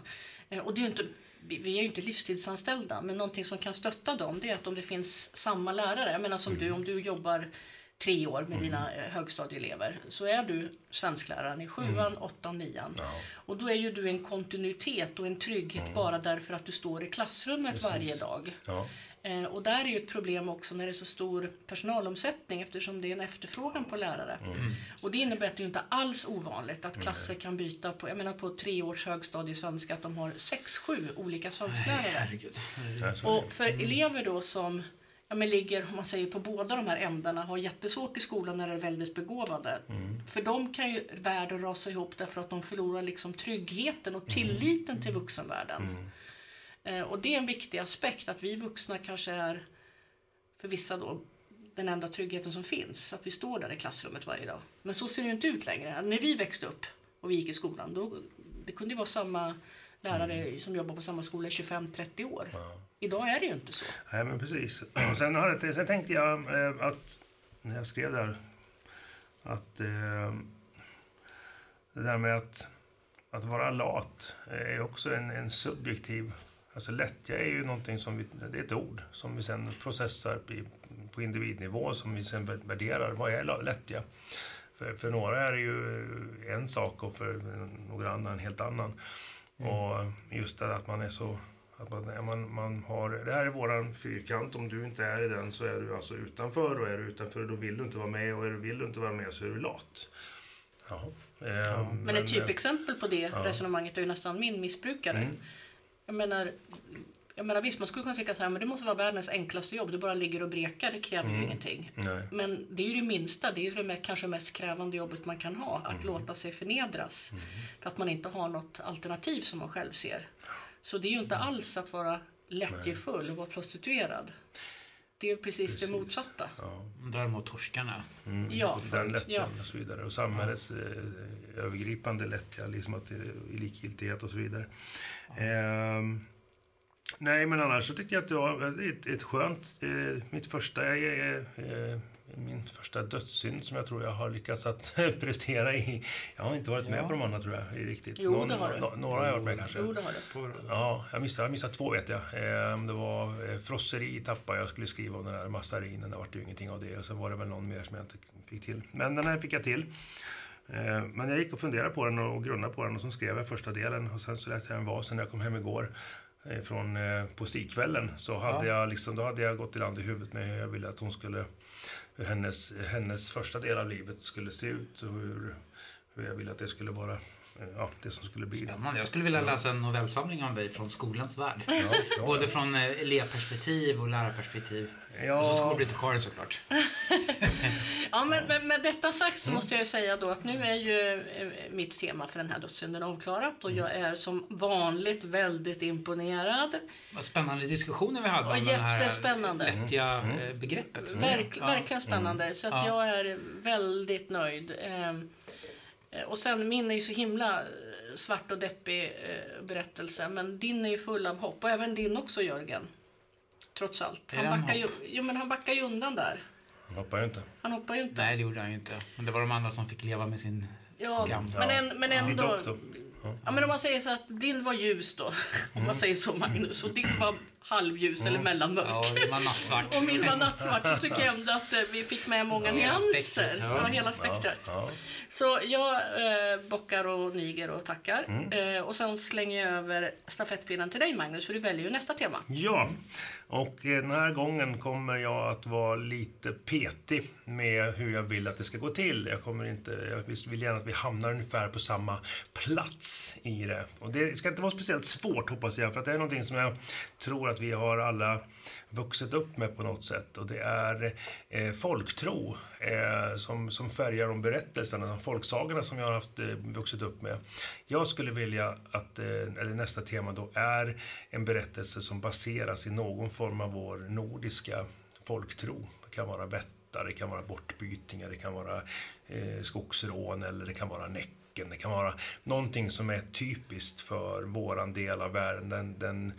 Eh, och det är inte, vi, är ju inte livstidsanställda, men någonting som kan stötta dem det är att om det finns samma lärare, jag menar som du, om du jobbar tre år med dina eh, högstadieelever så är du svenskläraren i sjuan, åttan, nian. Ja. Och då är ju du en kontinuitet och en trygghet bara därför att du står i klassrummet varje dag. Ja. Eh, och där är ju ett problem också när det är så stor personalomsättning eftersom det är en efterfrågan på lärare. Och det innebär att det är inte alls ovanligt att klasser kan byta på, jag menar på tre års högstadiesvenska att de har sex, sju olika svensklärare. Herregud. Ja, så- Och för elever då som ja, men ligger om man säger, på båda de här ämnena har jättesvårt i skolan när de är väldigt begåvade. För dem kan ju världen rasa ihop därför att de förlorar liksom tryggheten och tilliten till vuxenvärlden. Eh, och det är en viktig aspekt att vi vuxna kanske är för vissa då den enda tryggheten som finns. Att vi står där i klassrummet varje dag. Men så ser det ju inte ut längre. När vi växte upp och vi gick i skolan då det kunde ju vara samma lärare som jobbar på samma skola i 25-30 år. Idag är det ju inte så. Nej, men precis. Sen, hade, sen tänkte jag eh, att när jag skrev där att eh, det där med att, att vara lat är också en, en subjektiv... Alltså lättja är ju någonting som vi, det är ett ord som vi sen processar i, på individnivå som vi sen värderar. Vad är lättja? För, för några är det ju en sak och för några andra en helt annan. Och just det att man är så... Att man, ja, man, man har, det här är våran fyrkant. Om du inte är i den så är du alltså utanför. Och är du utanför då vill du inte vara med. Och är du, vill du inte vara med så är du lat. Jaha. Eh, Men ett eh, typexempel på det resonemanget är ju nästan min missbrukare. Mm. Jag menar, jag menar visst, man skulle kunna tycka så här, men det måste vara världens enklaste jobb. Du bara ligger och brekar, det kräver Mm. ju ingenting. Nej. Men det är ju det minsta, det är ju det med, kanske mest krävande jobbet man kan ha. Att Mm. låta sig förnedras. För att man inte har något alternativ som man själv ser. Så det är ju inte Mm. alls att vara lättjefull och vara prostituerad. Det är ju precis, det motsatta. Ja. Däremot torskarna. Mm, Ja, den lättjan ja. och så vidare. Och samhällets eh, övergripande lättja, liksom att det är likgiltighet och så vidare. Ehm, nej, men annars så tycker jag att det var ett, ett skönt... Eh, mitt första... Eh, eh, min första dödssynd som jag tror jag har lyckats att prestera i. Jag har inte varit med Ja. på de andra tror jag, i riktigt. Jo, det har du. nå- några har jag varit med kanske. Jo, det har du. Ja, jag missade, jag missade två vet jag. Eh, det var eh, frosseri tappade jag. skulle skriva om den här massarinen. Det vart ju ingenting av det. Och sen var det väl någon mer som jag inte fick till. Men den här fick jag till. Eh, men jag gick och funderade på den och grunnade på den och så skrev jag första delen. Och sen så läste jag en vas när jag kom hem igår. Eh, från eh, poesikvällen. Så hade jag liksom, då hade jag gått i land i huvudet med hur jag ville att hon skulle... Hur hennes, hennes första del av livet skulle se ut. Och hur, hur jag ville att det skulle vara. Ja, det som skulle bli. Spännande. Jag skulle vilja läsa en novellsamling om dig från skolans värld. Ja, ja. Både från eh, elevperspektiv och lärarperspektiv. Ja. Och så skolbibliotekarien såklart. Ja, men med, med detta sagt så måste jag ju säga då att nu är ju eh, mitt tema för den här dödssynden avklarat och jag är som vanligt väldigt imponerad. Vad spännande diskussioner vi hade Och om det här jättespännande. lättja eh, begreppet. Verk. Verkligen spännande. Så att Ja. jag är väldigt nöjd. Eh, Och sen min är ju så himla eh, svart och deppig eh, berättelse. Men din är ju full av hopp. Och även din också Jörgen. Trots allt. Han backar, ju, jo, men han backar ju undan där. Han hoppar ju inte. Han hoppar ju inte. Nej, det gjorde han ju inte. Men det var de andra som fick leva med sin Ja, skam. men, en, men ändå. Ja, men om man säger så att din var ljus då. Om man säger så Magnus. Och din var halvljus eller mellanmörk. Ja, nattsvart. Och min var nattsvart så tycker jag ändå att eh, vi fick med många Ja, nyanser. ja. Ja, hela spektrat. Ja. Så jag eh, bockar och niger och tackar. Mm. Eh, och sen slänger jag över stafettpinnen till dig Magnus, för du väljer ju nästa tema. Ja, och eh, den här gången kommer jag att vara lite petig med hur jag vill att det ska gå till. Jag, kommer inte, jag vill- vill gärna att vi hamnar ungefär på samma plats i det. Och det ska inte vara speciellt svårt hoppas jag, för att det är någonting som jag tror att vi har alla vuxit upp med på något sätt. Och det är eh, folktro eh, som, som färgar de berättelserna, de folksagorna som jag har haft, eh, vuxit upp med. Jag skulle vilja att, eh, eller nästa tema då, är en berättelse som baseras i någon form av vår nordiska folktro. Det kan vara vättar, det kan vara bortbytingar, det kan vara eh, skogsrån eller det kan vara Näcken. Det kan vara någonting som är typiskt för våran del av världen. Den, den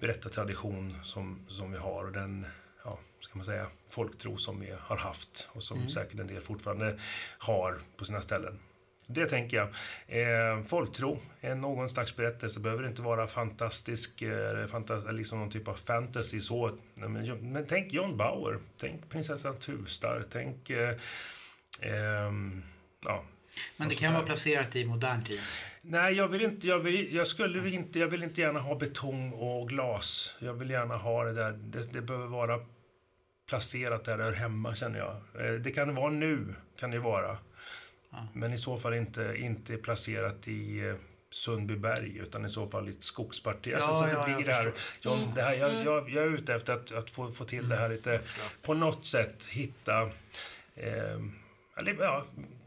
berättartradition som, som vi har och den ja, ska man säga, folktro som vi har haft och som säkert en del fortfarande har på sina ställen. Det tänker jag. Eh, folktro, är någon slags berättelse, behöver inte vara fantastisk, eh, fantas liksom någon typ av fantasy så. Men, men tänk John Bauer, tänk prinsessan Tuvstar, tänk eh, ehm, ja, Men det Och kan vara placerat i modern tid. Nej, jag vill inte, jag vill, jag skulle inte, jag vill inte gärna ha betong och glas. Jag vill gärna ha det där, det, det behöver vara placerat där det hör hemma känner jag. Eh, Det kan vara nu, kan det vara. Men i så fall inte, inte placerat i eh, Sundbyberg utan i så fall i ett skogsparti. Ja, alltså, så det ja, jag blir det här, ja, det här jag, jag, jag är ute efter att, att få, få till det här lite, på något sätt hitta eh, ja,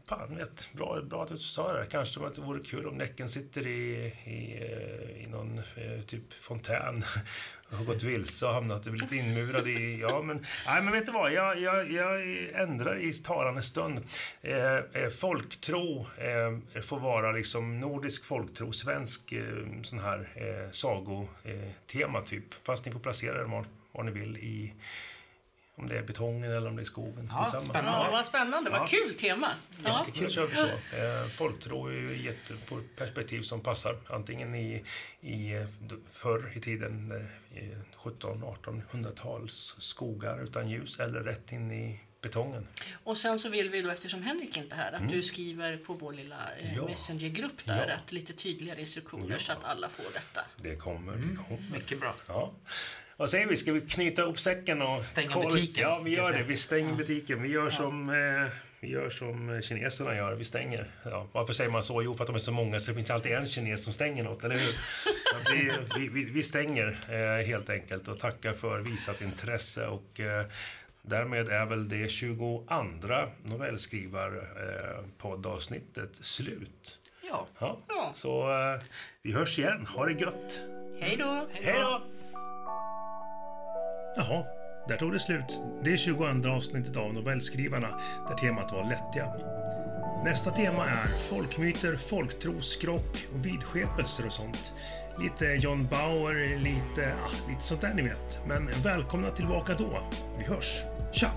fan vet, bra, bra att du sa det. Kanske att det vore kul om Näcken sitter i, i, eh, i någon eh, typ fontän och har gått vilse och hamnat lite inmurad i... Ja, men, nej, men vet du vad? Jag, jag, jag ändrar i talande stund. Eh, eh, folktro eh, får vara liksom nordisk folktro, svensk eh, sån här eh, sagotema typ. Fast ni får placera den var, var ni vill i om det är betongen eller om det är skogen. Ja, spännande. Ja, vad spännande. Vad kul tema. Ja. Då kör vi så. Eh, folktro är ju jätte, på ett perspektiv som passar. Antingen i, i eh, förr i tiden, eh, i 1700-1800-tals skogar utan ljus eller rätt in i betongen. Och sen så vill vi då, eftersom Henrik inte är här, att du skriver på vår lilla eh, Mm. Ja. Messengergrupp där, Ja. att lite tydligare instruktioner Ja. så att alla får detta. Det kommer, det kommer. Mycket bra. Ja. Vad säger vi? Ska vi knyta upp säcken och... Stänga kolla- butiken, Ja, vi gör det. Vi stänger butiken. Vi gör som... Eh, vi gör som kineserna gör, vi stänger. Ja, varför säger man så? Jo, för att de är så många så det finns alltid en kines som stänger något, eller hur? Vi, vi, vi, vi stänger eh, helt enkelt och tackar för visat intresse och eh, därmed är väl det 22 novellskrivar-poddavsnittet slut. Ja. Ja. Ja. Så eh, vi hörs igen. Ha det gött! Hej då! Hej då! Jaha, där tog det slut. Det är 22 avsnittet av Novellskrivarna där temat var lättja. Nästa tema är folkmyter, folktro, skrock och vidskepelser och sånt. Lite John Bauer, lite, ah, lite sånt där ni vet. Men välkomna tillbaka då. Vi hörs. Tja!